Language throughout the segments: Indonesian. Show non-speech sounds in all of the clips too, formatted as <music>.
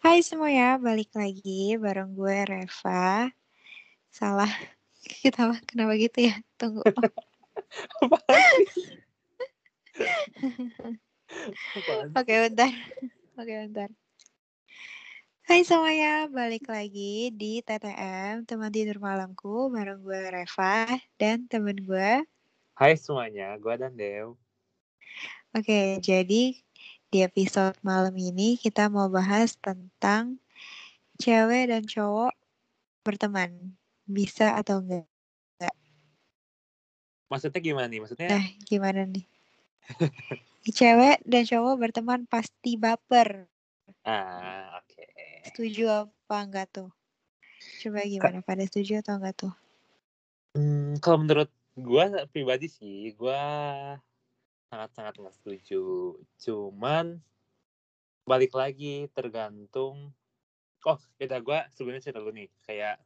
Hai semuanya, balik lagi bareng gue Reva. Salah, <laughs> kita kenapa gitu ya? Tunggu. <laughs> <laughs> Oke, bentar. Oke, bentar. Hai semuanya, balik lagi di TTM, teman tidur malamku, bareng gue Reva dan temen gue. Hai semuanya, gue dan Dew. Oke, jadi di episode malam ini kita mau bahas tentang cewek dan cowok berteman. Bisa atau enggak? Maksudnya gimana nih? Maksudnya? Nah, gimana nih? <laughs> cewek dan cowok berteman pasti baper. Ah, oke. Okay. Setuju apa enggak tuh? Coba gimana? Pada setuju atau enggak tuh? Hmm, kalau menurut gue pribadi sih, gue sangat-sangat nggak setuju. Cuman balik lagi tergantung. Oh, beda gue sebenarnya cerita dulu nih. Kayak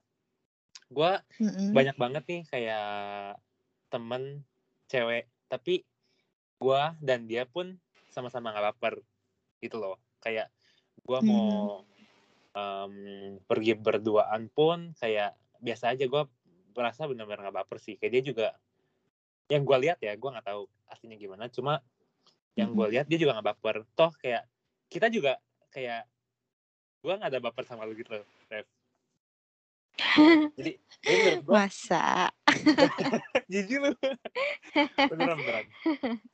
gue mm-hmm. banyak banget nih kayak temen cewek, tapi gue dan dia pun sama-sama nggak baper gitu loh. Kayak gue mm-hmm. mau um, pergi berduaan pun kayak biasa aja gue merasa benar-benar nggak baper sih. Kayak dia juga yang gue lihat ya gue nggak tahu aslinya gimana. Cuma yang gue lihat dia juga nggak baper. Toh kayak kita juga kayak gue nggak ada baper sama lu gitu Rev. <laughs> jadi gua, masa? <laughs> Jijik lu. Beneran beneran.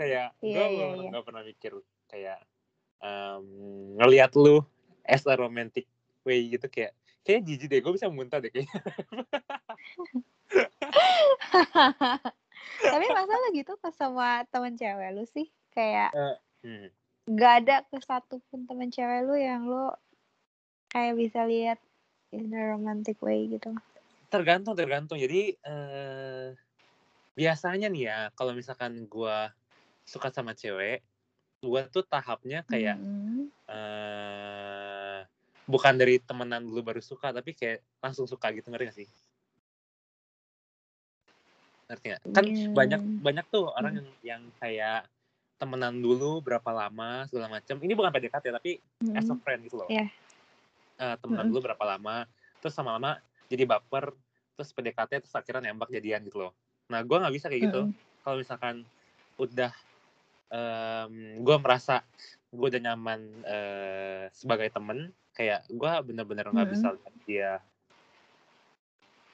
Kayak yeah, gue yeah, nggak yeah. pernah mikir kayak um, ngelihat lu as a romantic way gitu kayak kayak jijik deh gue bisa muntah deh kayaknya <laughs> tapi masalah gitu ke sama temen cewek lu sih kayak uh, hmm. gak ada ke satu pun temen cewek lu yang lu kayak bisa lihat in a romantic way gitu tergantung tergantung jadi uh, biasanya nih ya kalau misalkan gue suka sama cewek gue tuh tahapnya kayak mm-hmm. uh, bukan dari temenan dulu baru suka tapi kayak langsung suka gitu ngerti gak sih ngerti gak? Kan yeah. banyak banyak tuh orang yang yang kayak temenan dulu berapa lama segala macam. Ini bukan PDKT tapi mm. as a friend gitu loh. Yeah. Uh, temenan mm. dulu berapa lama, terus sama lama jadi baper, terus PDKT terus akhirnya nembak jadian gitu loh. Nah gue nggak bisa kayak gitu. Mm. Kalau misalkan udah um, gue merasa gue udah nyaman uh, sebagai temen, kayak gue bener-bener nggak mm. bisa lihat dia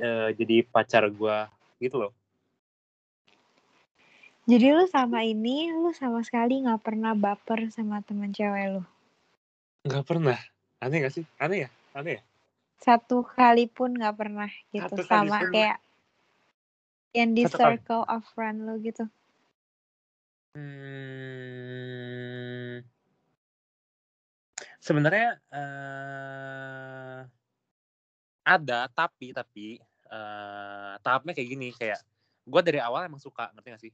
uh, jadi pacar gue gitu loh. Jadi lu sama ini, lu sama sekali gak pernah baper sama teman cewek lu? Gak pernah. Aneh gak sih? Aneh ya? Aneh ya? Satu kali pun gak pernah gitu. Satu sama pun. kayak yang di Satu circle kali. of friend lu gitu. Hmm, sebenarnya uh, ada tapi tapi uh, tahapnya kayak gini kayak gue dari awal emang suka ngerti gak sih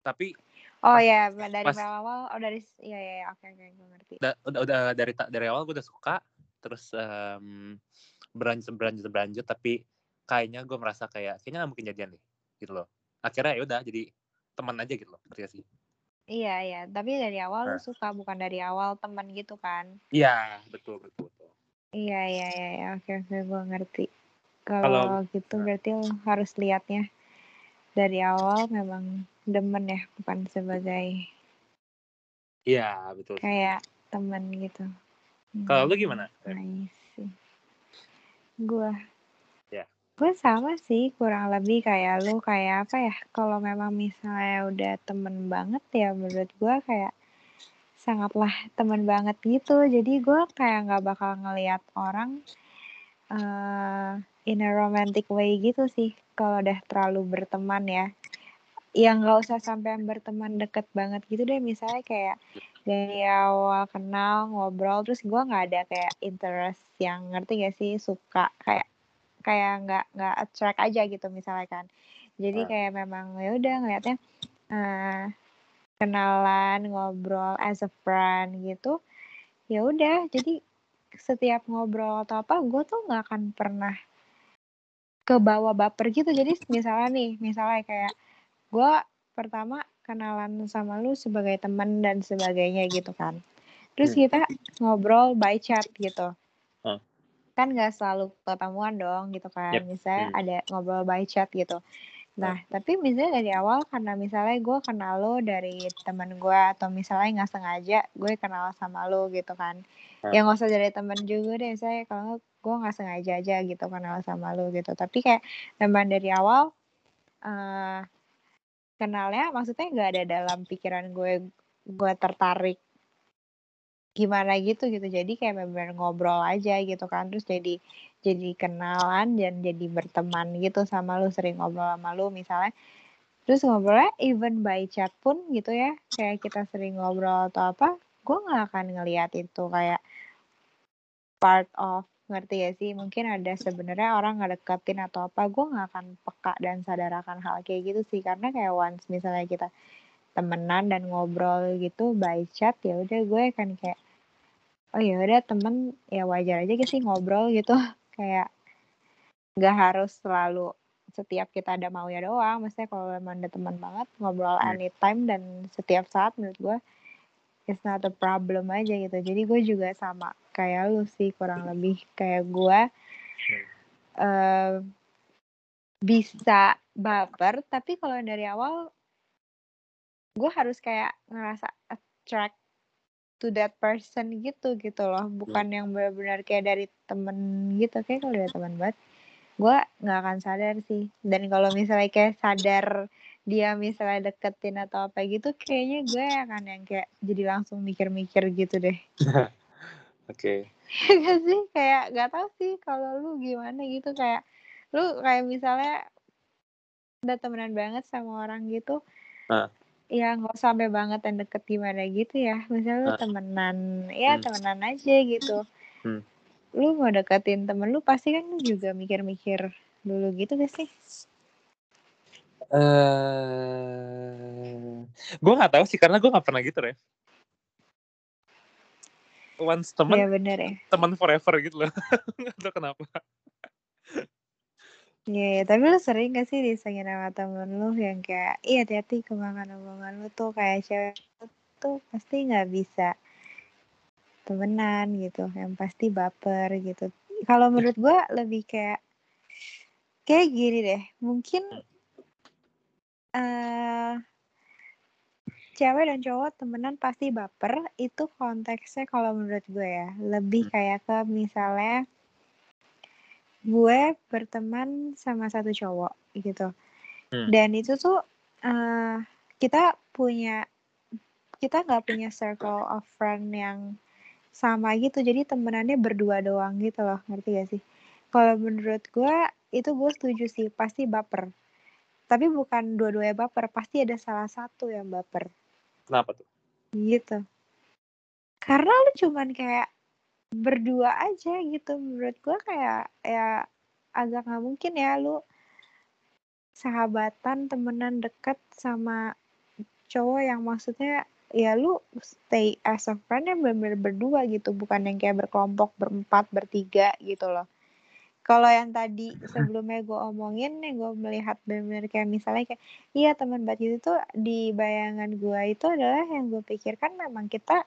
tapi oh ya dari pas, awal oh dari ya ya, ya oke oke gue ngerti da, udah udah dari dari awal gue udah suka terus um, berlanjut berlanjut berlanjut tapi kayaknya gue merasa kayak kayaknya gak mungkin jadian deh gitu loh akhirnya ya udah jadi teman aja gitu loh ngerti sih iya iya tapi dari awal nah. lu suka bukan dari awal teman gitu kan iya betul betul betul iya iya iya ya. oke oke gue ngerti kalau gitu nah. berarti lu harus lihatnya dari awal memang demen ya bukan sebagai iya betul kayak teman gitu. Kalau lu hmm, gimana nice gue ya gue sama sih kurang lebih kayak lu kayak apa ya kalau memang misalnya udah temen banget ya menurut gue kayak sangatlah temen banget gitu. Jadi gue kayak nggak bakal ngelihat orang uh, in a romantic way gitu sih kalau udah terlalu berteman ya. Yang nggak usah sampai berteman deket banget gitu deh. Misalnya kayak dari awal kenal ngobrol terus gue nggak ada kayak interest yang ngerti gak sih? Suka kayak kayak nggak nggak attract aja gitu misalnya kan. Jadi kayak memang ya udah ngeliatnya uh, kenalan ngobrol as a friend gitu ya udah. Jadi setiap ngobrol atau apa gue tuh nggak akan pernah ke bawah baper gitu jadi misalnya nih misalnya kayak gue pertama kenalan sama lu sebagai teman dan sebagainya gitu kan terus Hmm. kita ngobrol by chat gitu kan nggak selalu ketemuan dong gitu kan Yep. misalnya Hmm. ada ngobrol by chat gitu nah tapi misalnya dari awal karena misalnya gue kenal lo dari teman gue atau misalnya nggak sengaja gue kenal sama lo gitu kan. Hmm. ya nggak usah dari temen juga deh saya kalau gue nggak sengaja aja gitu kenal sama lo gitu. Tapi kayak memang dari awal eh kenalnya maksudnya nggak ada dalam pikiran gue gue tertarik gimana gitu gitu. Jadi kayak benar ngobrol aja gitu kan terus jadi jadi kenalan dan jadi berteman gitu sama lu sering ngobrol sama lu misalnya. Terus ngobrolnya even by chat pun gitu ya kayak kita sering ngobrol atau apa gue nggak akan ngeliat itu kayak part of ngerti ya sih? Mungkin ada sebenarnya orang ngedeketin atau apa gue nggak akan peka dan sadar akan hal kayak gitu sih. Karena kayak once misalnya kita temenan dan ngobrol gitu by chat ya udah gue kan kayak oh ya udah temen ya wajar aja sih ngobrol gitu kayak nggak harus selalu setiap kita ada maunya doang. Maksudnya kalau emang ada teman banget ngobrol Hmm. anytime dan setiap saat menurut gue it's not a problem aja gitu. Jadi gue juga sama kayak lu sih kurang lebih kayak gue eh bisa baper tapi kalau dari awal gue harus kayak ngerasa attract to that person gitu gitu loh. Bukan yang benar-benar kayak dari temen gitu kayak kalau dari teman banget gue nggak akan sadar sih. Dan kalau misalnya kayak sadar dia misalnya deketin atau apa gitu kayaknya gue akan yang kayak jadi langsung mikir-mikir gitu deh. <laughs> Oke. <laughs> Gak sih? Kayak gak tau sih kalau lu gimana gitu kayak lu kayak misalnya udah temenan banget sama orang gitu. Ya nggak sampai banget yang deket gimana gitu ya misalnya lu Ah. temenan ya Hmm. temenan aja gitu Hmm. lu mau deketin temen lu pasti kan lu juga mikir-mikir dulu gitu gak sih Eh, gue nggak tahu sih karena gue nggak pernah gitu ya. Once temen, Iya bener ya teman forever gitu loh. <laughs> Nggak tahu kenapa. Iya, iya, tapi lu sering gak sih disengin sama temen lu yang kayak, iya hati-hati kemakan omongan lu tuh kayak cewek tuh pasti nggak bisa temenan gitu, yang pasti baper gitu. Kalau menurut gua lebih kayak, kayak gini deh, mungkin eh cewek dan cowok temenan pasti baper, itu konteksnya kalau menurut gue ya, lebih kayak ke misalnya gue berteman sama satu cowok gitu. Hmm. Dan itu tuh eh kita punya kita nggak punya circle of friend yang sama gitu. Jadi temenannya berdua doang gitu loh, ngerti gak sih? Kalau menurut gue itu gue setuju sih, pasti baper. Tapi bukan dua-duanya baper, pasti ada salah satu yang baper Kenapa tuh? gitu. Karena lu cuman kayak berdua aja gitu. Menurut gue kayak ya agak nggak mungkin ya lu sahabatan temenan deket sama cowok yang maksudnya ya lu stay as a friend yang bener-bener berdua gitu bukan yang kayak berkelompok berempat bertiga gitu loh kalau yang tadi sebelumnya gue omongin nih gue melihat bener-bener kayak misalnya kayak iya teman banget itu tuh di bayangan gue itu adalah yang gue pikirkan memang kita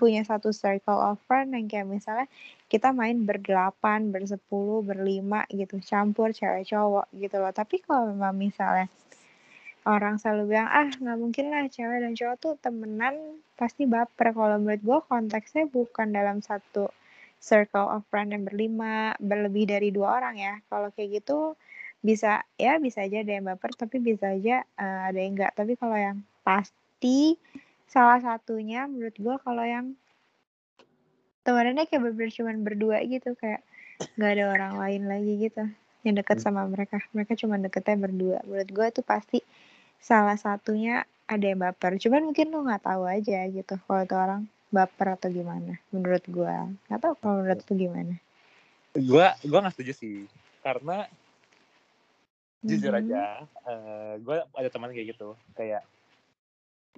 punya satu circle of friend yang kayak misalnya kita main berdelapan, bersepuluh, berlima gitu, campur cewek cowok gitu loh. Tapi kalau memang misalnya orang selalu bilang ah nggak mungkin lah cewek dan cowok tuh temenan pasti baper. Kalau menurut gue konteksnya bukan dalam satu circle of friend yang berlima, berlebih dari dua orang ya. Kalau kayak gitu bisa ya bisa aja ada yang baper, tapi bisa aja eh, ada yang enggak. Tapi kalau yang pasti salah satunya menurut gue kalau yang temenannya kayak bener cuman berdua gitu kayak nggak ada orang lain lagi gitu yang deket Hmm. sama mereka. Mereka cuma deketnya berdua. Menurut gue itu pasti salah satunya ada yang baper. Cuman mungkin lu nggak tahu aja gitu kalau itu orang baper atau gimana menurut gue nggak tahu kalau menurut lu gimana. Gue gue nggak setuju sih. Karena jujur Mhm. aja, gue ada teman kayak gitu, kayak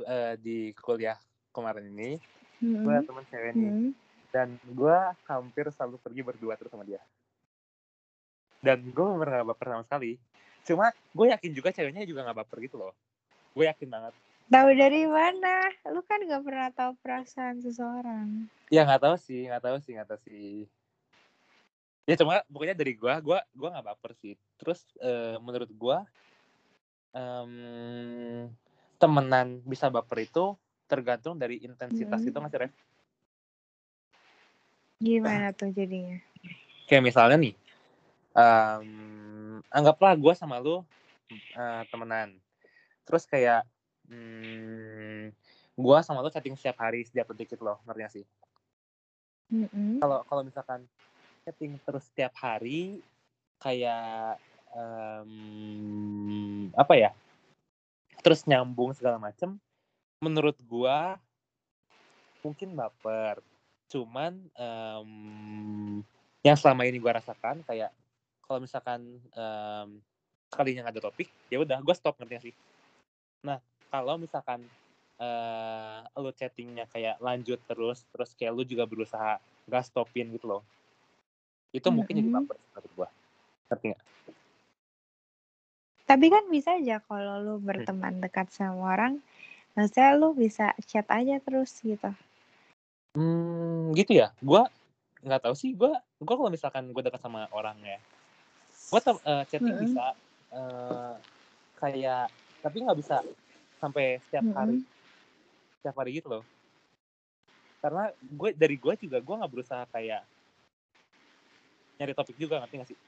eh, di kuliah kemarin ini, gue ada Mhm. teman cewek nih, Mhm. dan gue hampir selalu pergi berdua terus sama dia. Dan gue bener gak baper sama sekali. Cuma gue yakin juga ceweknya juga gak baper gitu loh. Gue yakin banget. Tahu dari mana? Lu kan gak pernah tahu perasaan seseorang. Ya nggak tahu sih, nggak tahu sih, nggak tahu sih. Ya cuma pokoknya dari gua, gua gua nggak baper sih. Terus eh, menurut gua em, temenan bisa baper itu tergantung dari intensitas Hmm. itu nggak sih, Ref? Gimana tuh jadinya? Kayak misalnya nih, em, anggaplah gua sama lu eh, temenan. Terus kayak hmm, gua sama lu chatting setiap hari, setiap detik gitu loh, ngerti sih? Kalau kalau misalkan chatting terus setiap hari kayak em, apa ya terus nyambung segala macem menurut gua mungkin baper. Cuman em, yang selama ini gua rasakan kayak kalau misalkan em, sekalinya nggak ada topik ya udah gua stop ngerti sih? Nah kalau misalkan eh lu chattingnya kayak lanjut terus terus kayak lu juga berusaha gak stopin gitu loh itu mungkin jadi baper menurut gua. Ngerti nggak Tapi kan bisa aja kalau lu berteman dekat sama orang, maksudnya lu bisa chat aja terus gitu. hmm gitu ya gua nggak tahu sih gua gua kalau misalkan gua dekat sama orang ya gua tem- eh, chatting Mm-mm. bisa eh, kayak tapi nggak bisa sampai setiap hari Mm-mm. setiap hari gitu loh karena gue dari gue juga gue nggak berusaha kayak nyari topik juga ngerti nggak sih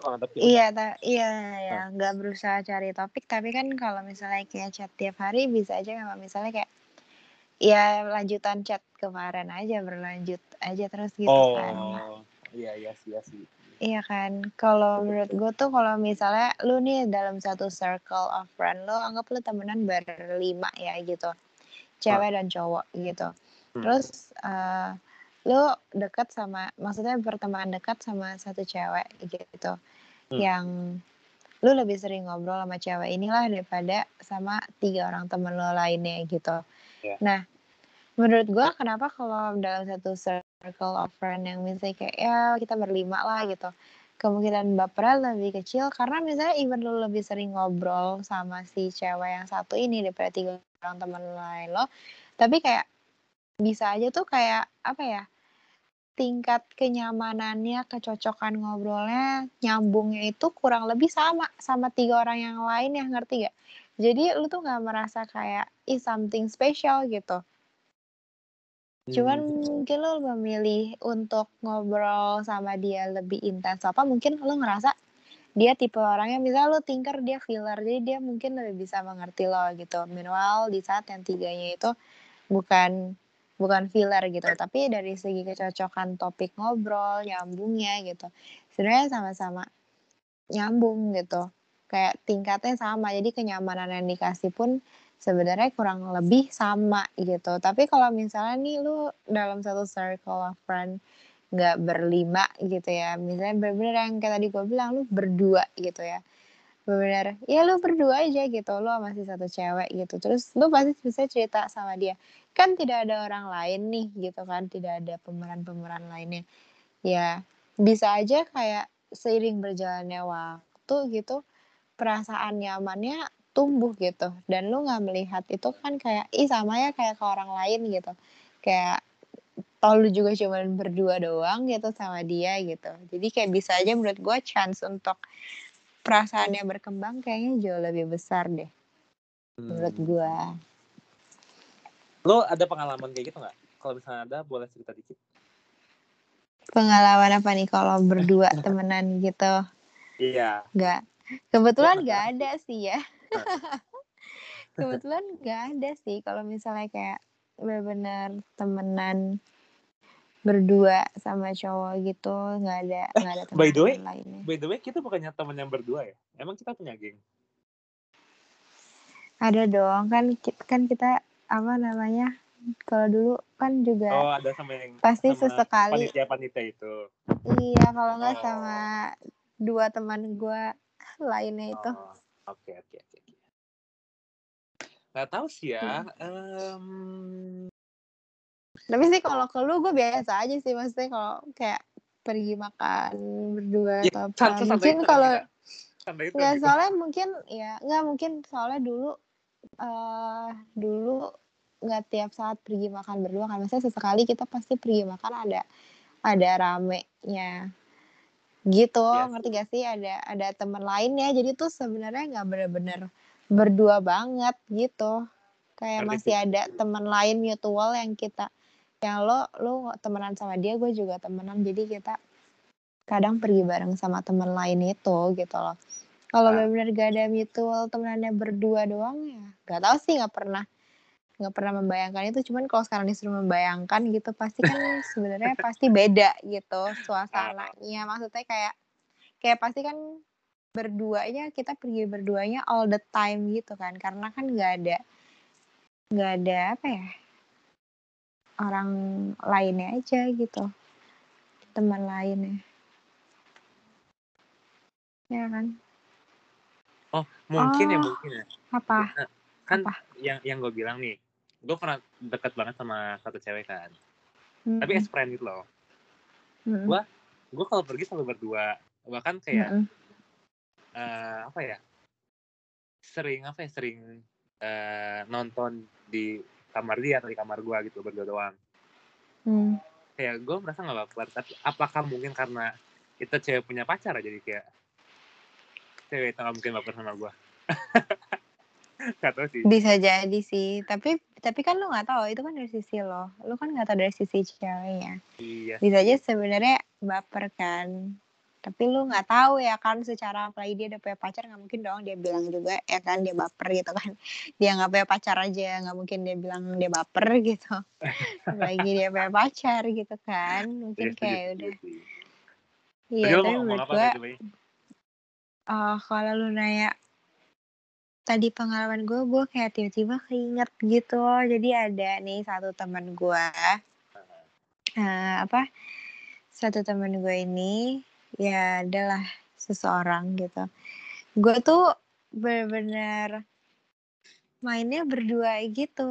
kalau topik Iya, ta- iya ya, nggak berusaha cari topik, tapi kan kalau misalnya kayak chat tiap hari bisa aja memang misalnya kayak ya lanjutan chat kemarin aja berlanjut aja terus gitu kan. oh iya iya sih iya sih Iya kan, kalau menurut gue tuh kalau misalnya lu nih dalam satu circle of friend lo, anggap lu temenan berlima ya gitu, cewek dan cowok gitu. Hmm. Terus eh lu dekat sama, maksudnya berteman dekat sama satu cewek gitu, Hmm. yang lu lebih sering ngobrol sama cewek inilah daripada sama tiga orang temen lo lainnya gitu. Ya. Nah, menurut gua kenapa kalau dalam satu circle of friend yang misalnya kayak ya kita berlima lah gitu, kemungkinan bapernya lebih kecil karena misalnya even lu lebih sering ngobrol sama si cewek yang satu ini daripada tiga orang temen lain lo, tapi kayak bisa aja tuh kayak apa ya tingkat kenyamanannya, kecocokan ngobrolnya, nyambungnya itu kurang lebih sama sama tiga orang yang lain ya ngerti gak? Jadi lu tuh nggak merasa kayak is something special gitu. Cuman Hmm. mungkin lu memilih untuk ngobrol sama dia lebih intens apa mungkin lu ngerasa dia tipe orangnya misal lu tinker dia filler jadi dia mungkin lebih bisa mengerti lo gitu. Minimal di saat yang tiganya itu bukan bukan filler gitu tapi dari segi kecocokan topik ngobrol nyambungnya gitu. Sebenarnya sama-sama nyambung gitu. Kayak tingkatnya sama jadi kenyamanan yang dikasih pun sebenarnya kurang lebih sama gitu. Tapi kalau misalnya nih lu dalam satu circle of friend nggak berlima gitu ya misalnya bener-bener yang kayak tadi gue bilang lu berdua gitu ya. Bener ya lu berdua aja gitu lu masih satu cewek gitu. Terus lu pasti bisa cerita sama dia kan tidak ada orang lain nih gitu kan. Tidak ada pemeran-pemeran lainnya. Ya bisa aja kayak seiring berjalannya waktu gitu perasaan nyamannya tumbuh gitu. Dan lu nggak melihat itu kan kayak ih sama ya kayak ke orang lain gitu. Kayak tau lu juga cuman berdua doang gitu sama dia gitu. Jadi kayak bisa aja menurut gue chance untuk perasaannya berkembang kayaknya jauh lebih besar deh menurut Hmm. gue lo ada pengalaman kayak gitu nggak? Kalau misalnya ada boleh cerita dikit. Pengalaman apa nih kalau berdua <laughs> temenan gitu? Iya. Nggak. Kebetulan nggak ada sih ya. <laughs> Kebetulan nggak ada sih kalau misalnya kayak benar-benar temenan berdua sama cowok gitu. Nggak ada nggak ada by the way- teman lainnya. by the way kita bukannya teman yang berdua ya? Emang kita punya geng? Ada dong. Kan kan kita apa namanya kalau dulu kan juga oh ada sama yang pasti sama sesekali panitia panitia itu iya kalau nggak Oh. sama dua teman gue <laughs> lainnya itu Oh, oke oke oke oke. nggak tahu sih ya Hmm. em, tapi sih kalau ke lu gue biasa aja sih maksudnya kalau kayak pergi makan berdua ya, atau apa mungkin kalau nggak soalnya mungkin ya nggak mungkin soalnya dulu uh, dulu nggak tiap saat pergi makan berdua kan? Misalnya sesekali kita pasti pergi makan ada ada ramenya. Gitu. Iya ngerti gak sih? Ada ada teman lainnya. Jadi tuh sebenarnya nggak bener-bener berdua banget gitu. Kayak Ngerti masih sih. ada teman lain mutual yang kita yang lo lo temenan sama dia gue juga temenan. Jadi kita kadang pergi bareng sama teman lain itu gitu loh. Kalau Ah. benar-benar gak ada mutual temenannya berdua doang ya gak tahu sih nggak pernah nggak pernah membayangkan itu cuman kalau sekarang disuruh membayangkan gitu pasti kan sebenarnya pasti beda gitu suasananya maksudnya kayak kayak pasti kan berduanya kita pergi berduanya all the time gitu kan karena kan nggak ada nggak ada apa ya orang lainnya aja gitu teman lainnya ya kan Oh, mungkin ya Oh. mungkin ya. apa Eh, Kan Apa? yang yang gue bilang nih, gue pernah deket banget sama satu cewek kan. Tapi Mm-mm. as friend gitu loh. Mm-mm. gua- Gue kalau pergi selalu berdua. Bahkan kayak Mm-mm. eh, apa ya? Sering apa ya? Sering eh, nonton di kamar dia atau di kamar gue gitu berdua doang. Hmm. Kayak gue merasa nggak baper. Tapi apakah mungkin karena itu cewek punya pacar aja jadi kayak cewek itu nggak mungkin baper sama gue. <laughs> Gak tau sih. bisa jadi sih tapi tapi kan lu nggak tahu itu kan dari sisi lo lu kan nggak tahu dari sisi ceweknya Iya. bisa aja sebenarnya baper kan tapi lu nggak tahu ya kan secara apalagi dia udah punya pacar nggak mungkin dong dia bilang juga ya kan dia baper gitu kan <laughs> dia nggak punya pacar aja nggak mungkin dia bilang dia baper <laughs> gitu apalagi dia punya pacar gitu kan mungkin Iya, setuju, kayak setuju udah sih. iya Tadi lo tapi menurut Bay? eh kalau lu nanya tadi pengalaman gue gue kayak tiba-tiba keinget gitu loh jadi ada nih satu teman gue eh, apa satu teman gue ini ya adalah seseorang gitu gue tuh bener-bener mainnya berdua gitu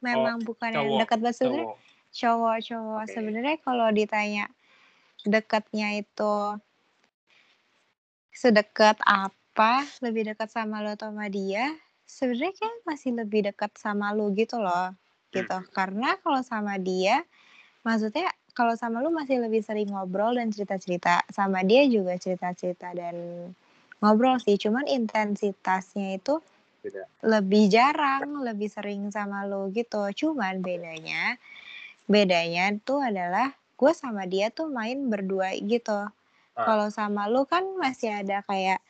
memang bukan yang cowok, dekat banget sebenarnya Cowok. cowok-cowok Oke. sebenarnya kalau ditanya dekatnya itu sedekat apa lebih dekat sama lo atau sama dia sebenarnya kan masih lebih dekat sama lo gitu loh gitu. Karena kalau sama dia maksudnya kalau sama lu masih lebih sering ngobrol dan cerita-cerita. Sama dia juga cerita-cerita dan ngobrol sih cuman intensitasnya itu Beda. lebih jarang lebih sering sama lu gitu. Cuman bedanya bedanya tuh adalah gue sama dia tuh main berdua gitu. Kalau sama lu kan masih ada kayak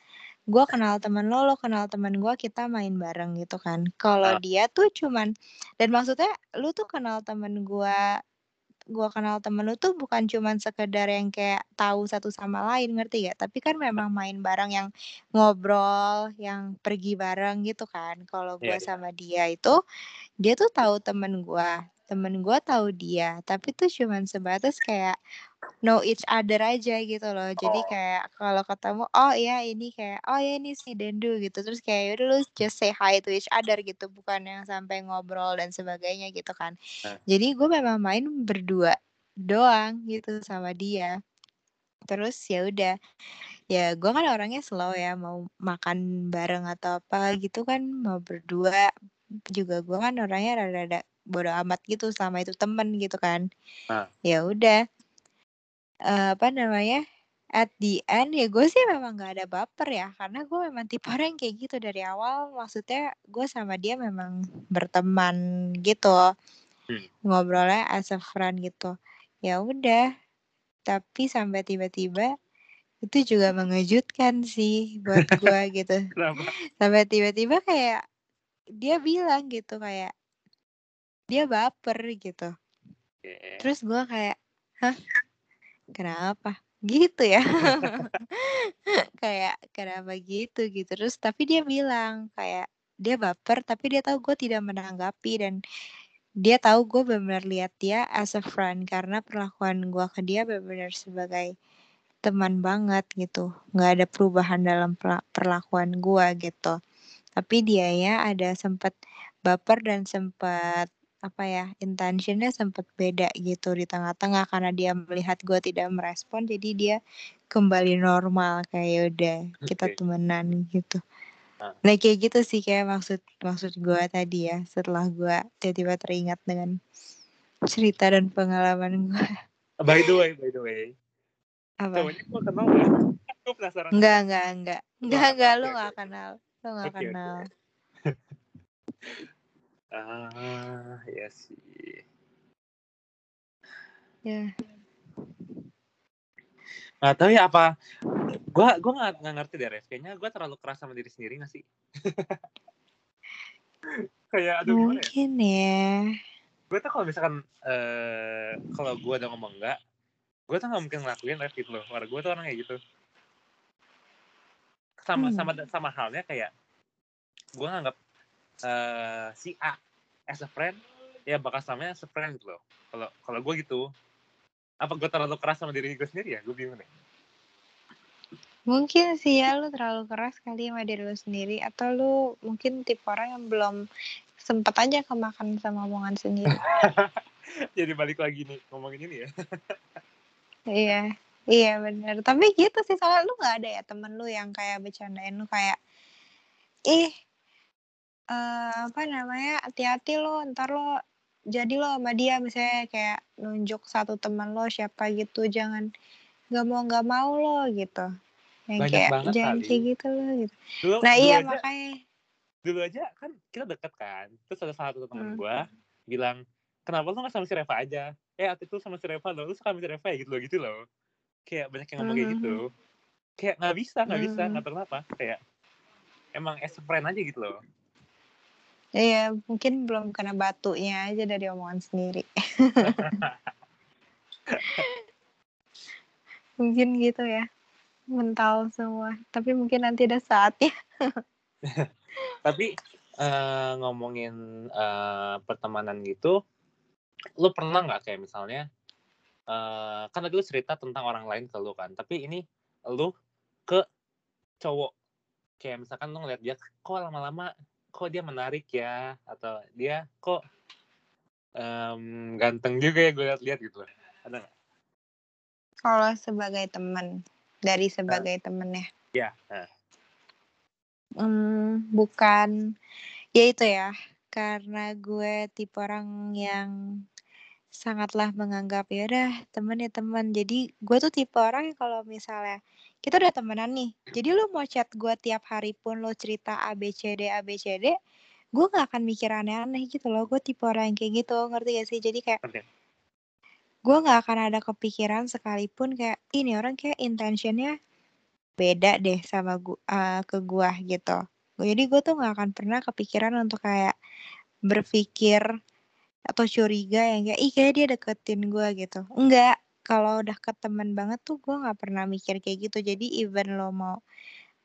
gue kenal temen lo, lo kenal temen gue, kita main bareng gitu kan. Kalau Ah. dia tuh cuman, dan maksudnya lu tuh kenal temen gue, gue kenal temen lu tuh bukan cuman sekedar yang kayak tahu satu sama lain, ngerti gak? Tapi kan memang main bareng yang ngobrol, yang pergi bareng gitu kan. Kalau gue Iya, iya. sama dia itu, dia tuh tahu temen gue, temen gue tahu dia, tapi tuh cuman sebatas kayak know each other aja gitu loh. Jadi Oh. kayak kalau ketemu, oh iya ini kayak, oh ya ini si Dendu gitu. Terus kayak udah lu just say hi to each other gitu, bukan yang sampai ngobrol dan sebagainya gitu kan. Nah. Jadi gue memang main berdua doang gitu sama dia. Terus ya udah, ya gue kan orangnya slow ya, mau makan bareng atau apa gitu kan, mau berdua juga gue kan orangnya rada-rada bodo amat gitu sama itu temen gitu kan. Ah. Ya udah, eh, apa namanya? At the end ya gue sih memang gak ada baper ya karena gue memang tipe orang yang kayak gitu dari awal maksudnya gue sama dia memang berteman gitu Hmm. ngobrolnya as a friend gitu ya udah tapi sampai tiba-tiba itu juga mengejutkan sih buat <laughs> gue gitu sampai tiba-tiba kayak dia bilang gitu kayak dia baper gitu. Oke. terus gue kayak hah? Kenapa? Gitu ya. <laughs> Kayak kenapa gitu? Gitu. Terus tapi dia bilang kayak dia baper tapi dia tahu gue tidak menanggapi dan dia tahu gue benar-benar lihat dia as a friend karena perlakuan gue ke dia benar-benar sebagai teman banget gitu. Nggak ada perubahan dalam perla- perlakuan gue gitu. Tapi dia ya ada sempat baper dan sempat apa ya intentionnya sempat beda gitu di tengah-tengah karena dia melihat gue tidak merespon jadi dia kembali normal kayak "Ya udah kita Oke. temenan gitu Ah. Nah kayak gitu sih kayak maksud maksud gue tadi ya setelah gue tiba-tiba teringat dengan cerita dan pengalaman gue. By the way, by the way, Apa? cowoknya gue kenal nggak? Gue penasaran. Enggak, enggak, enggak. Enggak, lu gak kenal. Lu gak kenal. <laughs> Ah, ya sih. Ya. Nah, tapi apa? Gua gua nggak nggak ngerti deh, Rev. Kayaknya gua terlalu keras sama diri sendiri gak sih? <laughs> Kayak aduh gimana ya? Mungkin ya. Gue tuh kalau misalkan eh kalau gua udah ngomong enggak, gue tuh nggak mungkin ngelakuin Rev gitu loh. Karena gue tuh orang kayak gitu. Sama Hmm. sama sama halnya kayak gue nganggap eh si A as a friend ya bakal samanya as a friend gitu loh. Kalau kalau gue gitu, apa gue terlalu keras sama diri gue sendiri ya? Gue bingung deh. Mungkin sih ya lu terlalu keras kali sama diri lu sendiri atau lu mungkin tipe orang yang belum sempet aja kemakan sama omongan sendiri. <laughs> Jadi balik lagi nih ngomongin ini ya. <laughs> iya. Iya bener. Tapi gitu sih soalnya lu gak ada ya temen lu yang kayak bercandain lu kayak ih eh apa namanya hati-hati lo ntar lo jadi lo sama dia misalnya kayak nunjuk satu teman lo siapa gitu jangan nggak mau nggak mau lo gitu yang Banyak kayak banget jangan kali. kayak gitu lo gitu Dulu, nah dulu iya aja, makanya dulu aja kan kita deket kan. Terus ada salah satu teman Hmm. gue bilang, kenapa lu gak sama si Reva aja? Eh, waktu itu sama si Reva loh, lu suka sama si Reva ya gitu loh, gitu loh. Kayak banyak yang ngomong kayak Mhm. gitu. Kayak nggak bisa, nggak bisa, Hmm. nggak tahu kenapa. Kayak emang as a friend aja gitu loh. Iya mungkin belum kena batunya aja dari omongan sendiri. <laughs> Mungkin gitu ya mental semua. Tapi mungkin nanti ada saatnya. <laughs> Tapi eh, ngomongin eh, pertemanan gitu, lu pernah nggak kayak misalnya, eh, kan tadi lu cerita tentang orang lain ke lu kan, tapi ini lu ke cowok, kayak misalkan lu ngeliat dia, kok lama-lama, kok dia menarik ya, atau dia kok em, ganteng juga ya gue liat-liat gitu loh. Ada nggak? kalau sebagai teman dari sebagai temennya Iya. Nah, Hmm, bukan ya itu ya karena gue tipe orang yang sangatlah menganggap ya udah temen ya teman jadi gue tuh tipe orang yang kalau misalnya kita udah temenan nih. Jadi lu mau chat gue tiap hari pun lo cerita A B C D A B C D gue gak akan mikir aneh-aneh gitu loh. Gue tipe orang yang kayak gitu. Ngerti gak sih? Jadi kayak gue gak akan ada kepikiran sekalipun kayak ini orang kayak intentionnya beda deh sama gua ke gua gitu. Jadi gue tuh gak akan pernah kepikiran untuk kayak berpikir atau curiga yang kayak ih kayak dia deketin gua gitu. Enggak, kalau udah ke temen banget tuh gue nggak pernah mikir kayak gitu. Jadi even lo mau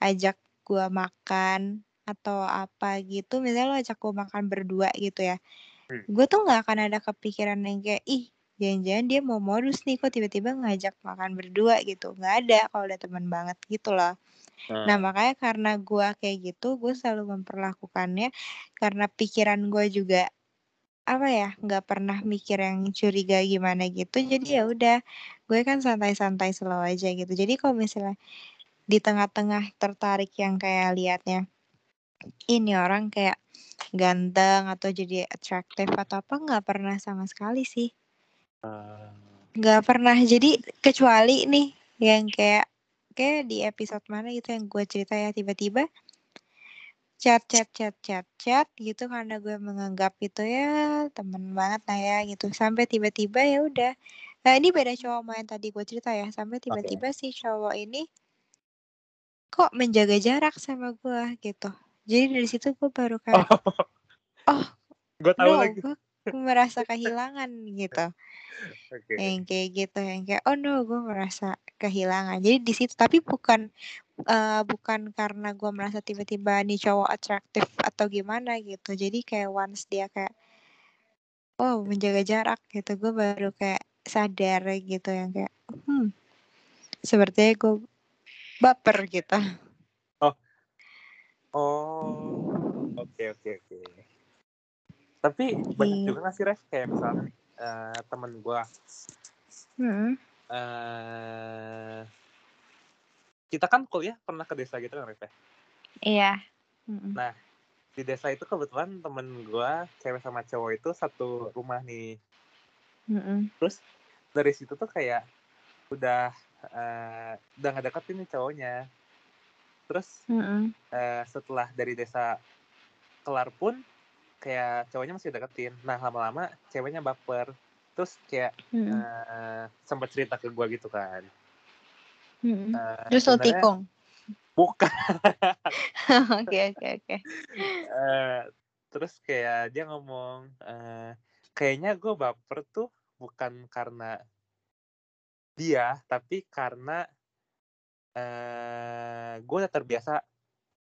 ajak gua makan atau apa gitu, misalnya lo ajak gua makan berdua gitu ya. Hmm. Gue tuh nggak akan ada kepikiran yang kayak ih jangan-jangan dia mau modus nih kok tiba-tiba ngajak makan berdua gitu. Nggak ada kalau udah temen banget gitu loh. Nah Nah, makanya karena gua kayak gitu, gue selalu memperlakukannya karena pikiran gue juga apa ya nggak pernah mikir yang curiga gimana gitu jadi ya udah gue kan santai-santai slow aja gitu. Jadi kalau misalnya di tengah-tengah tertarik yang kayak liatnya ini orang kayak ganteng atau jadi atraktif atau apa nggak pernah sama sekali sih. Eh, nggak pernah. Jadi kecuali nih yang kayak kayak di episode mana gitu yang gue cerita ya tiba-tiba chat chat chat chat chat gitu karena gue menganggap itu ya temen banget lah ya gitu. Sampai tiba-tiba ya udah. Nah ini beda cowok yang tadi gue cerita ya. Sampai tiba-tiba si cowok ini kok menjaga jarak sama gue gitu. Jadi dari situ gue baru kayak oh gue tahu no lagi. gue merasa <laughs> kehilangan gitu. Oke. yang kayak gitu yang kayak oh no gue merasa kehilangan. Jadi di situ tapi bukan eh, bukan karena gue merasa tiba-tiba nih cowok atraktif atau gimana gitu. Jadi kayak once dia kayak oh menjaga jarak gitu gue baru kayak sadar gitu yang kayak hmm sepertinya gue baper gitu. Oh, oke oke oke. Tapi banyak Iya. juga nggak sih Ref kayak misalnya eh, temen gue Hmm. eh kita kan kuliah pernah ke desa gitu kan Ref ya? iya Mhm. Nah, di desa itu kebetulan temen gue cewek sama cowok itu satu rumah nih. Mhm. Terus dari situ tuh kayak udah uh, udah nggak deketin nih cowoknya. Terus Mhm. uh, setelah dari desa kelar pun kayak cowoknya masih deketin. Nah lama-lama ceweknya baper. Terus kayak Mhm. uh, sempat cerita ke gue gitu kan. Mhm. Uh, Terus lo tikung? bukan. <laughs> Oke oke oke. Eh, terus kayak dia ngomong eh, kayaknya gue baper tuh bukan karena dia tapi karena eh gue udah terbiasa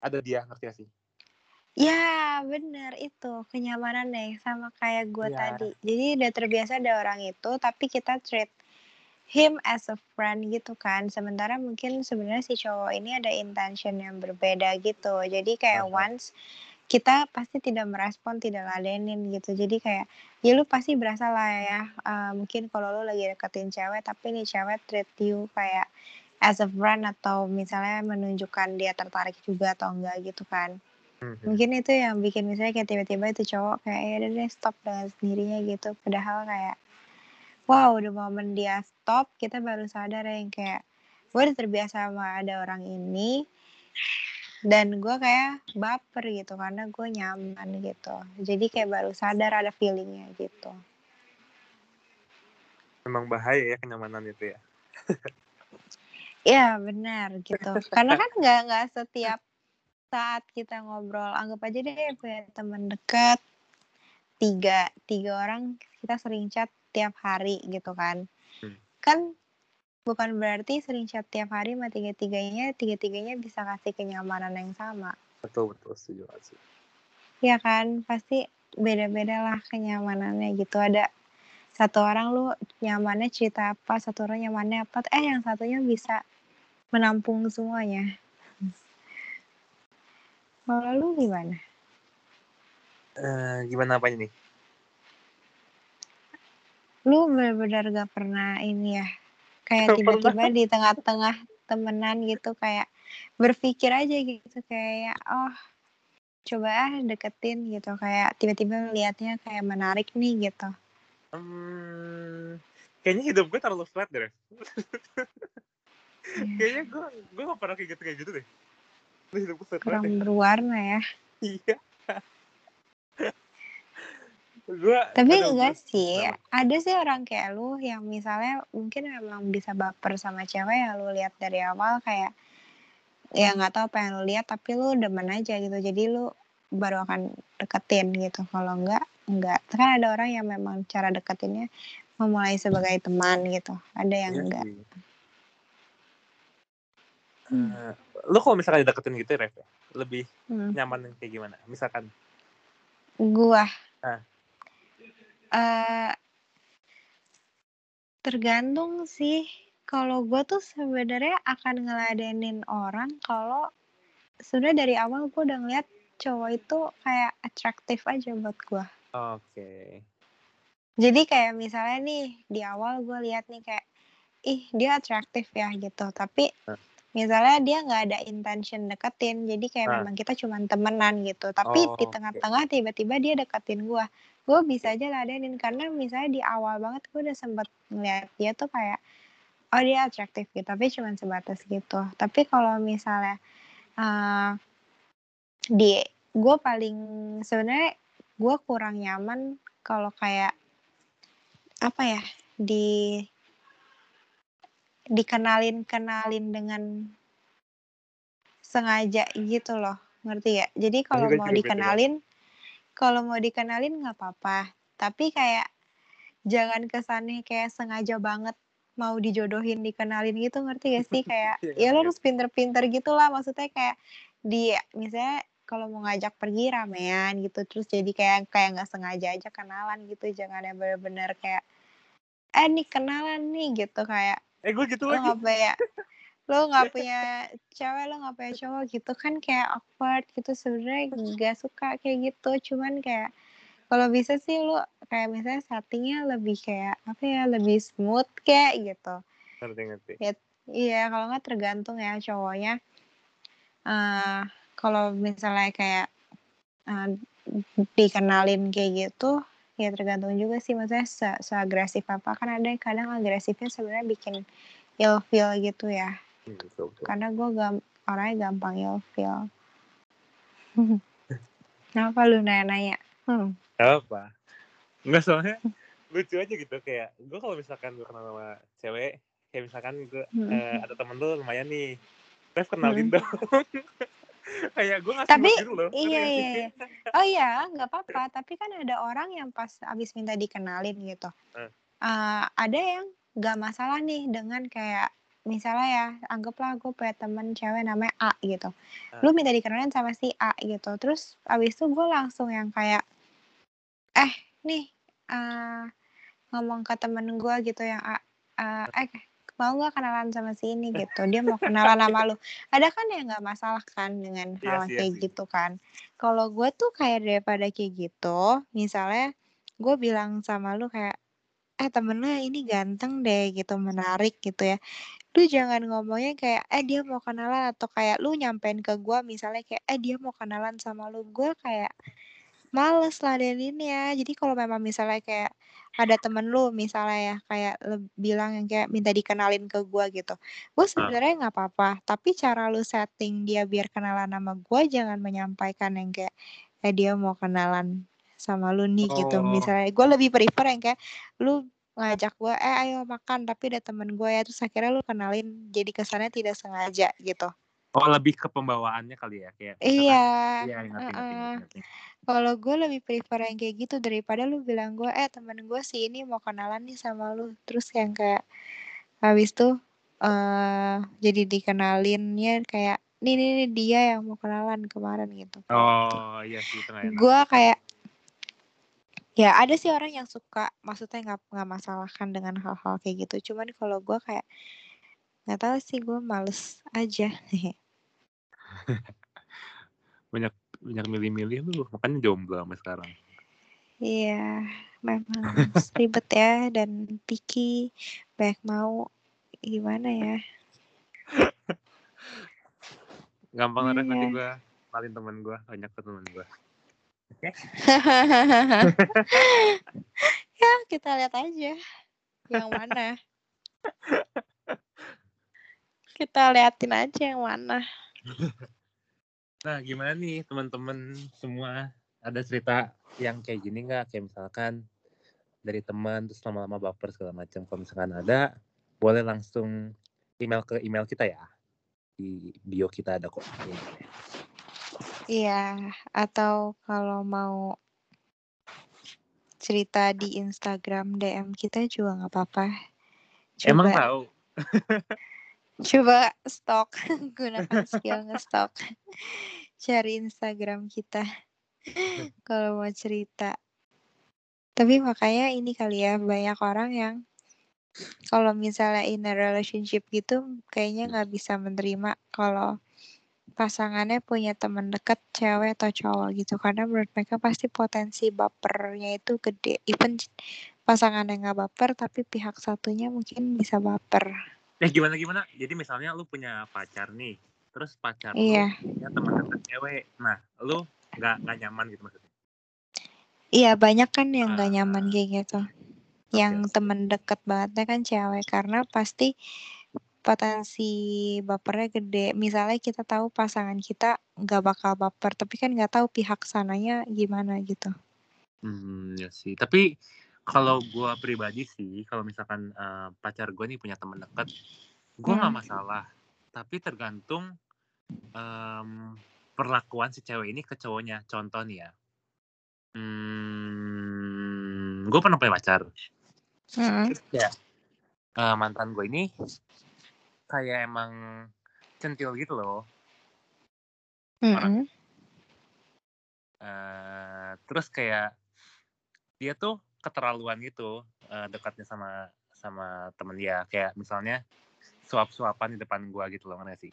ada dia ngerti gak sih Ya, bener itu kenyamanan deh sama kayak gue Iya. tadi. Jadi udah terbiasa ada orang itu, tapi kita treat him as a friend gitu kan. Sementara mungkin sebenarnya si cowok ini ada intention yang berbeda gitu. Jadi kayak once kita pasti tidak merespon, tidak ladenin gitu. Jadi kayak ya lu pasti berasa lah ya. eh, mungkin kalau lu lagi deketin cewek, tapi nih cewek treat you kayak as a friend atau misalnya menunjukkan dia tertarik juga atau enggak gitu kan. Mhm. Mungkin itu yang bikin misalnya kayak tiba-tiba itu cowok kayak ya udah deh stop dengan sendirinya gitu. Padahal kayak wow udah momen dia stop kita baru sadar yang kayak gue udah terbiasa sama ada orang ini dan gue kayak baper gitu karena gue nyaman gitu. Jadi kayak baru sadar ada feelingnya gitu. memang bahaya ya kenyamanan itu ya Iya benar gitu. Karena kan nggak nggak setiap saat kita ngobrol anggap aja deh punya teman dekat tiga tiga orang kita sering chat tiap hari gitu kan. Hmm. Kan bukan berarti sering chat tiap hari sama tiga tiganya tiga tiganya bisa kasih kenyamanan yang sama. betul betul setuju sih Ya kan pasti beda-beda lah kenyamanannya gitu ada satu orang lu nyamannya cerita apa satu orang nyamannya apa eh yang satunya bisa menampung semuanya kalau lu gimana? Eh, gimana apanya nih? Lu benar-benar gak pernah ini ya kayak tiba-tiba di tengah-tengah temenan gitu kayak berpikir aja gitu kayak oh coba ah deketin gitu. Kayak tiba-tiba melihatnya kayak menarik nih gitu. Hmm, kayaknya hidup gue terlalu flat deh. Ref. <laughs> kayaknya gue gue gak pernah kayak gitu kayak gitu deh hidup kurang deh. berwarna ya iya gue Tapi aduh, enggak gue- sih, kenapa? ada sih orang kayak lu yang misalnya mungkin memang bisa baper sama cewek yang lu lihat dari awal kayak ya nggak tahu apa yang lu lihat tapi lu demen aja gitu. Jadi lu baru akan deketin gitu. Kalau enggak, enggak. Kan ada orang yang memang cara deketinnya memulai sebagai teman gitu. Ada yang Iya enggak. sih. Eh, lu kalau misalkan deketin gitu Ref ya, lebih Hmm. nyaman kayak gimana misalkan Gua Ah. eh tergantung sih. Kalau gua tuh sebenarnya akan ngeladenin orang kalau sebenarnya dari awal gua udah ngeliat cowok itu kayak atraktif aja buat gua. oke Jadi kayak misalnya nih di awal gua lihat nih kayak ih dia atraktif ya gitu. Tapi Ah. Misalnya dia nggak ada intention deketin. Jadi kayak Ah. memang kita cuman temenan gitu. Tapi Oh, di tengah-tengah tiba-tiba dia deketin gua. Gua bisa aja ladenin karena misalnya di awal banget gua udah sempet ngeliat dia tuh kayak oh dia atraktif gitu. Tapi cuman sebatas gitu. Tapi kalau misalnya eh di gue paling sebenarnya gue kurang nyaman kalau kayak apa ya di dikenalin kenalin dengan sengaja gitu loh ngerti ya jadi kalau juga mau dikenalin kalau mau dikenalin nggak apa-apa. Tapi kayak jangan kesannya kayak sengaja banget mau dijodohin dikenalin gitu ngerti gak sih? <laughs> Kayak Iya, ya lo ngerti. harus pinter-pinter gitu lah maksudnya kayak di misalnya kalau mau ngajak pergi ramean gitu terus jadi kayak kayak nggak sengaja aja kenalan gitu. Jangan yang bener-bener kayak eh nih kenalan nih gitu kayak eh gue gitu lo lagi. nggak punya <laughs> lo nggak punya cewek lo nggak punya cowok gitu kan kayak awkward gitu. Sebenarnya nggak suka kayak gitu. Cuman kayak kalau bisa sih lo kayak misalnya settingnya lebih kayak apa ya lebih smooth kayak gitu. Ngerti ngerti. Iya kalau nggak tergantung ya cowoknya. Eh kalau misalnya kayak uh, dikenalin kayak gitu ya tergantung juga sih maksudnya se, se agresif apa kan ada yang kadang agresifnya sebenarnya bikin ilfeel gitu ya Hmm, betul, betul. karena gue gam orangnya gampang ilfeel <laughs> kenapa lu nanya-nanya hmm. apa Enggak soalnya lucu aja gitu kayak gue kalau misalkan gue kenal sama cewek kayak misalkan gue Hmm. eh, ada temen lu lumayan nih Ref kenalin Hmm. dong <laughs> kayak gue ngasih Tapi, loh iya nggak sih? iya iya. oh iya nggak apa-apa tapi kan ada orang yang pas abis minta dikenalin gitu Hmm. Eh, ada yang nggak masalah nih dengan kayak misalnya ya anggaplah gue punya temen cewek namanya A gitu Hmm. lu minta dikenalin sama si A gitu terus abis itu gue langsung yang kayak eh nih eh ngomong ke temen gue gitu yang A eh, eh mau nggak kenalan sama si ini gitu. Dia mau kenalan sama lu. Ada kan yang nggak masalah kan dengan <laughs> Iya hal sih, iya kayak sih. gitu kan. Kalau gue tuh kayak daripada kayak gitu misalnya gue bilang sama lu kayak eh temen lu ini ganteng deh gitu menarik gitu ya. Lu jangan ngomongnya kayak eh dia mau kenalan atau kayak lu nyampein ke gue misalnya kayak eh dia mau kenalan sama lu gue kayak males ladeninnya jadi kalau memang misalnya kayak ada temen lu misalnya ya kayak bilang yang kayak minta dikenalin ke gue gitu. Gue sebenarnya nggak apa-apa tapi cara lu setting dia biar kenalan sama gue jangan menyampaikan yang kayak eh dia mau kenalan sama lu nih gitu. Oh. misalnya gue lebih prefer yang kayak lu ngajak gue eh ayo makan tapi ada temen gue ya terus akhirnya lu kenalin jadi kesannya tidak sengaja gitu oh lebih ke pembawaannya kali ya kayak iya iya ngerti ngerti, heeh. ngerti. Kalau gue lebih prefer yang kayak gitu daripada lu bilang gue, eh temen gue si ini mau kenalan nih sama lu. Terus yang kayak habis tuh eh jadi dikenalinnya kayak nih nih nih dia yang mau kenalan kemarin gitu. oh iya sih enak Gue kayak ya ada sih orang yang suka, maksudnya nggak nggak masalah kan dengan hal-hal kayak gitu. Cuman kalau gue kayak nggak tahu sih gue males aja. <laughs> banyak banyak milih-milih lu makanya jomblo sampai sekarang Iya, memang <laughs> ribet ya dan picky, banyak mau gimana ya? gampang Ref, nanti gue kenalin temen gue banyak ke temen gue <laughs> ya kita lihat aja yang mana. <laughs> kita liatin aja yang mana. Nah, gimana nih teman-teman semua? Ada cerita yang kayak gini nggak? Kayak misalkan dari teman terus lama-lama baper segala macam. Kalau misalkan ada, boleh langsung email ke email kita ya. Di bio kita ada kok. Iya, atau kalau mau cerita di Instagram DM kita juga nggak apa-apa. Emang tahu? <laughs> coba stok <laughs> gunakan skill ngestok cari Instagram kita <laughs> kalau mau cerita. Tapi makanya ini kali ya banyak orang yang kalau misalnya in a relationship gitu kayaknya nggak bisa menerima kalau pasangannya punya teman dekat cewek atau cowok gitu. Karena menurut mereka pasti potensi bapernya itu gede. Even pasangannya nggak baper tapi pihak satunya mungkin bisa baper Eh gimana gimana? Jadi misalnya lu punya pacar nih, terus pacar Iya. lu punya teman dekat cewek. Nah, lu nggak nggak nyaman gitu maksudnya? Iya banyak kan yang gak Ah. nyaman kayak gitu. Oke, Yang oke. temen deket bangetnya kan cewek karena pasti potensi bapernya gede. Misalnya kita tahu pasangan kita nggak bakal baper, tapi kan nggak tahu pihak sananya gimana gitu. Hmm, ya sih. Tapi kalau gua pribadi sih, kalau misalkan eh, pacar gue nih punya teman dekat, gua nggak Hmm. masalah. Tapi tergantung em, perlakuan si cewek ini ke cowoknya. Contoh nih ya, hmm, gue pernah punya pacar. Terus kayak eh, mantan gue ini kayak emang centil gitu loh. Mm-mm. Eh, terus kayak dia tuh keterlaluan gitu eh, dekatnya sama sama temen dia. Kayak misalnya suap-suapan di depan gua gitu loh ngerti sih?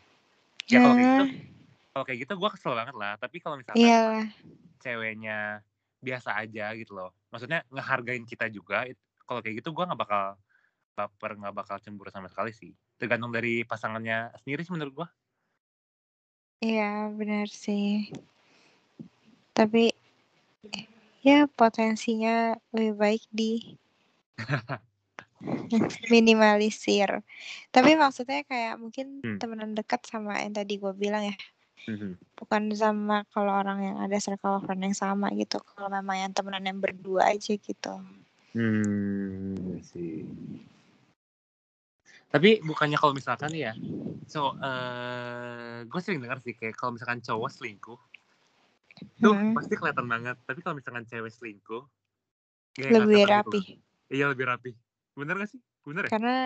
Ya kalau kayak gitu Nah, kalau kayak gitu gua kesel banget lah. Tapi kalau misalkan iyalah. ceweknya biasa aja gitu loh. Maksudnya ngehargain kita juga kalau kayak gitu gua nggak bakal baper nggak bakal cemburu sama sekali sih. Tergantung dari pasangannya sendiri sih menurut gua. Iya, benar sih. Tapi ya potensinya lebih baik di <laughs> minimalisir. Tapi maksudnya kayak mungkin Hmm. temenan dekat sama yang tadi gue bilang ya. Mhm. Bukan sama kalau orang yang ada circle of friend yang sama gitu. Kalau memang yang temenan yang berdua aja gitu. Hmm, sih. Tapi bukannya kalau misalkan ya, so eh gue sering dengar sih kayak kalau misalkan cowok selingkuh, tuh Hmm. pasti kelihatan banget. Tapi kalau misalkan cewek selingkuh, ya Lebih gitu rapi. loh. Iya lebih rapi. Bener gak sih? Bener ya? Karena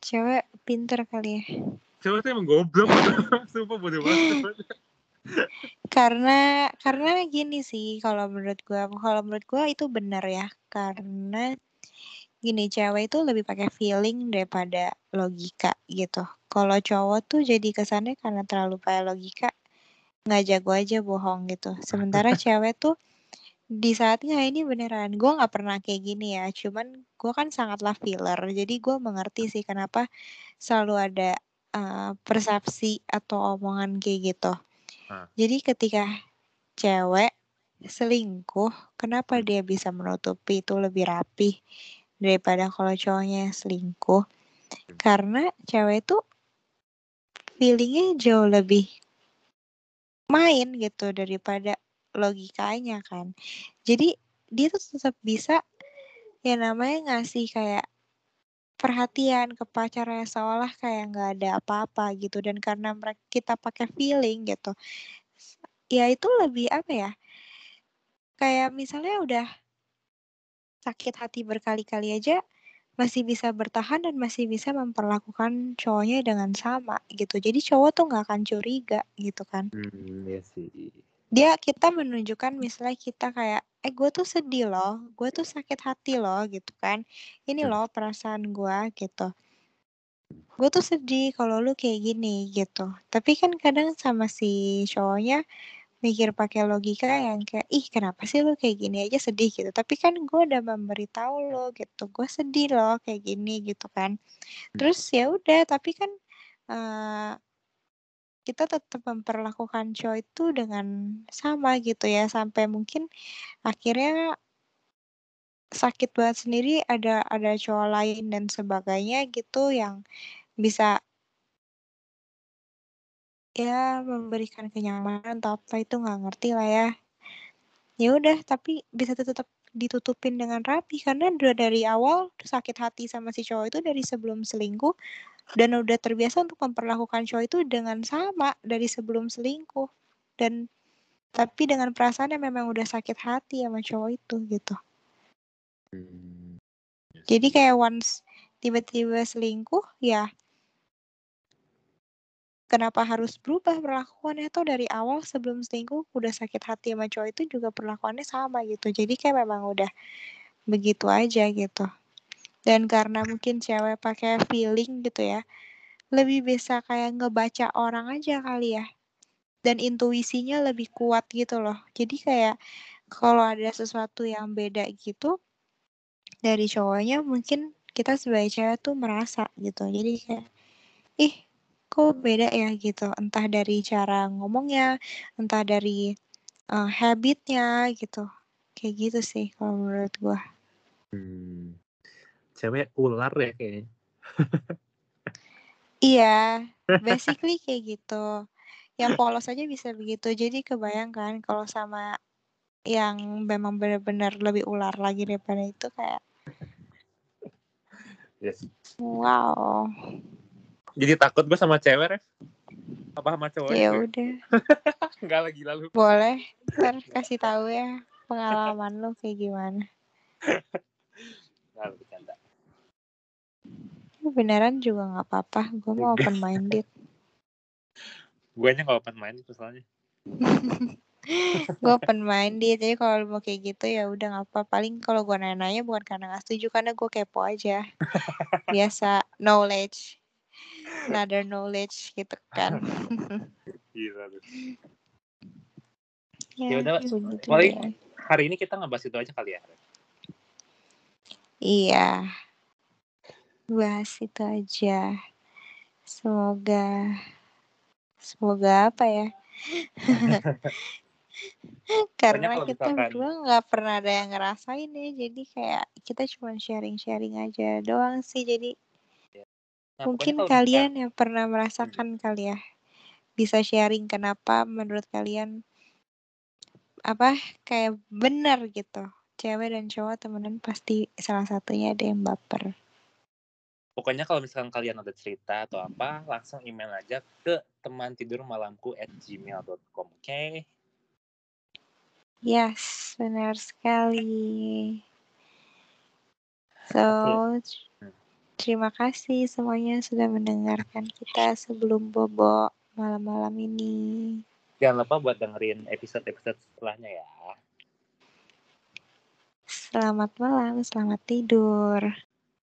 cewek pinter kali ya. Cewek tuh emang goblok. <laughs> Sumpah bodoh banget. <laughs> Karena karena gini sih kalau menurut gua, kalau menurut gua itu benar ya. Karena gini cewek itu lebih pakai feeling daripada logika gitu. Kalau cowok tuh jadi kesannya karena terlalu pakai logika nggak jago aja bohong gitu. <laughs> Sementara cewek tuh di saatnya ini beneran gue nggak pernah kayak gini ya. Cuman gue kan sangatlah feeler jadi gue mengerti sih kenapa selalu ada uh, persepsi atau omongan kayak gitu. Jadi ketika cewek selingkuh kenapa dia bisa menutupi itu lebih rapi daripada kalau cowoknya selingkuh? Karena cewek itu feelingnya jauh lebih main gitu daripada logikanya kan. Jadi dia tuh tetap bisa ya namanya ngasih kayak perhatian ke pacarnya seolah kayak nggak ada apa-apa gitu. Dan karena mereka kita pakai feeling gitu ya itu lebih apa ya kayak misalnya udah sakit hati berkali-kali aja masih bisa bertahan dan masih bisa memperlakukan cowoknya dengan sama gitu. Jadi cowok tuh nggak akan curiga gitu kan. Hmm, ya sih. dia kita menunjukkan misalnya kita kayak eh gue tuh sedih loh gue tuh sakit hati loh gitu kan. Ini Hmm. loh perasaan gue gitu. Gue tuh sedih kalau lu kayak gini gitu. Tapi kan kadang sama si cowoknya mikir pakai logika yang kayak ih kenapa sih lu kayak gini aja sedih? gitu. Tapi kan gue udah memberitahu lo gitu gue sedih loh kayak gini gitu kan. Terus ya udah tapi kan eh, kita tetap memperlakukan cowok itu dengan sama gitu ya sampai mungkin akhirnya sakit banget sendiri ada ada cowok lain dan sebagainya gitu yang bisa ya memberikan kenyamanan atau apa itu nggak ngerti lah ya ya udah tapi bisa tetap ditutupin dengan rapi karena udah dari awal sakit hati sama si cowok itu dari sebelum selingkuh dan udah terbiasa untuk memperlakukan cowok itu dengan sama dari sebelum selingkuh dan tapi dengan perasaan yang memang udah sakit hati sama cowok itu gitu Hmm. Ya jadi kayak once tiba-tiba selingkuh ya kenapa harus berubah perlakuannya tuh dari awal sebelum selingkuh udah sakit hati sama cowok itu juga perlakuannya sama gitu. Jadi kayak memang udah begitu aja gitu. Dan karena mungkin cewek pakai feeling gitu ya lebih bisa kayak ngebaca orang aja kali ya. Dan intuisinya lebih kuat gitu loh. Jadi kayak kalau ada sesuatu yang beda gitu dari cowoknya mungkin kita sebagai cewek tuh merasa gitu. Jadi kayak ih kok beda ya gitu entah dari cara ngomongnya entah dari uh, habitnya gitu kayak gitu sih kalau menurut gua Hmm. Cewek ular ya kayaknya. <laughs> iya basically kayak gitu yang polos aja bisa begitu jadi kebayangkan kalau sama yang memang benar-benar lebih ular lagi daripada itu kayak Yes. wow Jadi takut gue sama cewek, Ref. Apa sama cowok? ya udah <laughs> Enggak lagi lalu. boleh ntar kasih tahu ya pengalaman lo kayak gimana Enggak bercanda. beneran juga nggak apa-apa gue mau open minded Gue nya gak open mind itu soalnya. <laughs> gue open minded jadi kalau mau kayak gitu ya udah nggak apa paling kalau gue nanya-nanya bukan karena nggak setuju karena gue kepo aja <laughs> biasa knowledge another knowledge gitu kan Gila lu. ya, Ya udah, paling-. Hari ini kita ngebahas itu aja kali ya. Iya bahas itu aja semoga Semoga apa ya? <laughs> Karena kita misalkan berdua nggak pernah ada yang ngerasain ya, jadi kayak kita cuma sharing-sharing aja doang sih. Jadi nah, mungkin kalau kalian misalkan yang pernah merasakan kali ya bisa sharing kenapa menurut kalian apa kayak benar gitu cewek dan cowok temenan pasti salah satunya ada yang baper. Pokoknya kalau misalkan kalian ada cerita atau apa, langsung email aja ke teman tidur malamku at gmail.com, oke? Okay? Yes, benar sekali. So. Terima kasih semuanya sudah mendengarkan kita sebelum bobo malam-malam ini. Jangan lupa buat dengerin episode-episode setelahnya ya. Selamat malam, selamat tidur.